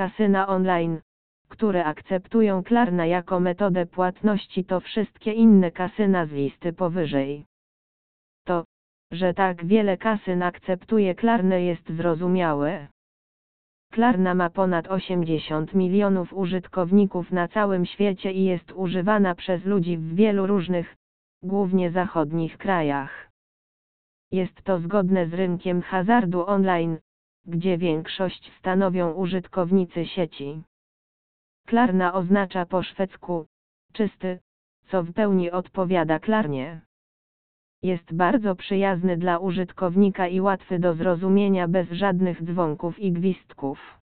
kasyna online, które akceptują Klarna jako metodę płatności to wszystkie inne kasyna z listy powyżej. To, że tak wiele kasyn akceptuje Klarnę jest zrozumiałe. Klarna ma ponad 80 milionów użytkowników na całym świecie i jest używana przez ludzi w wielu różnych, głównie zachodnich krajach. Jest to zgodne z rynkiem hazardu online, gdzie większość stanowią użytkownicy sieci. Klarna oznacza po szwedzku czysty, co w pełni odpowiada Klarnie. Jest bardzo przyjazny dla użytkownika i łatwy do zrozumienia bez żadnych dzwonków i gwizdków.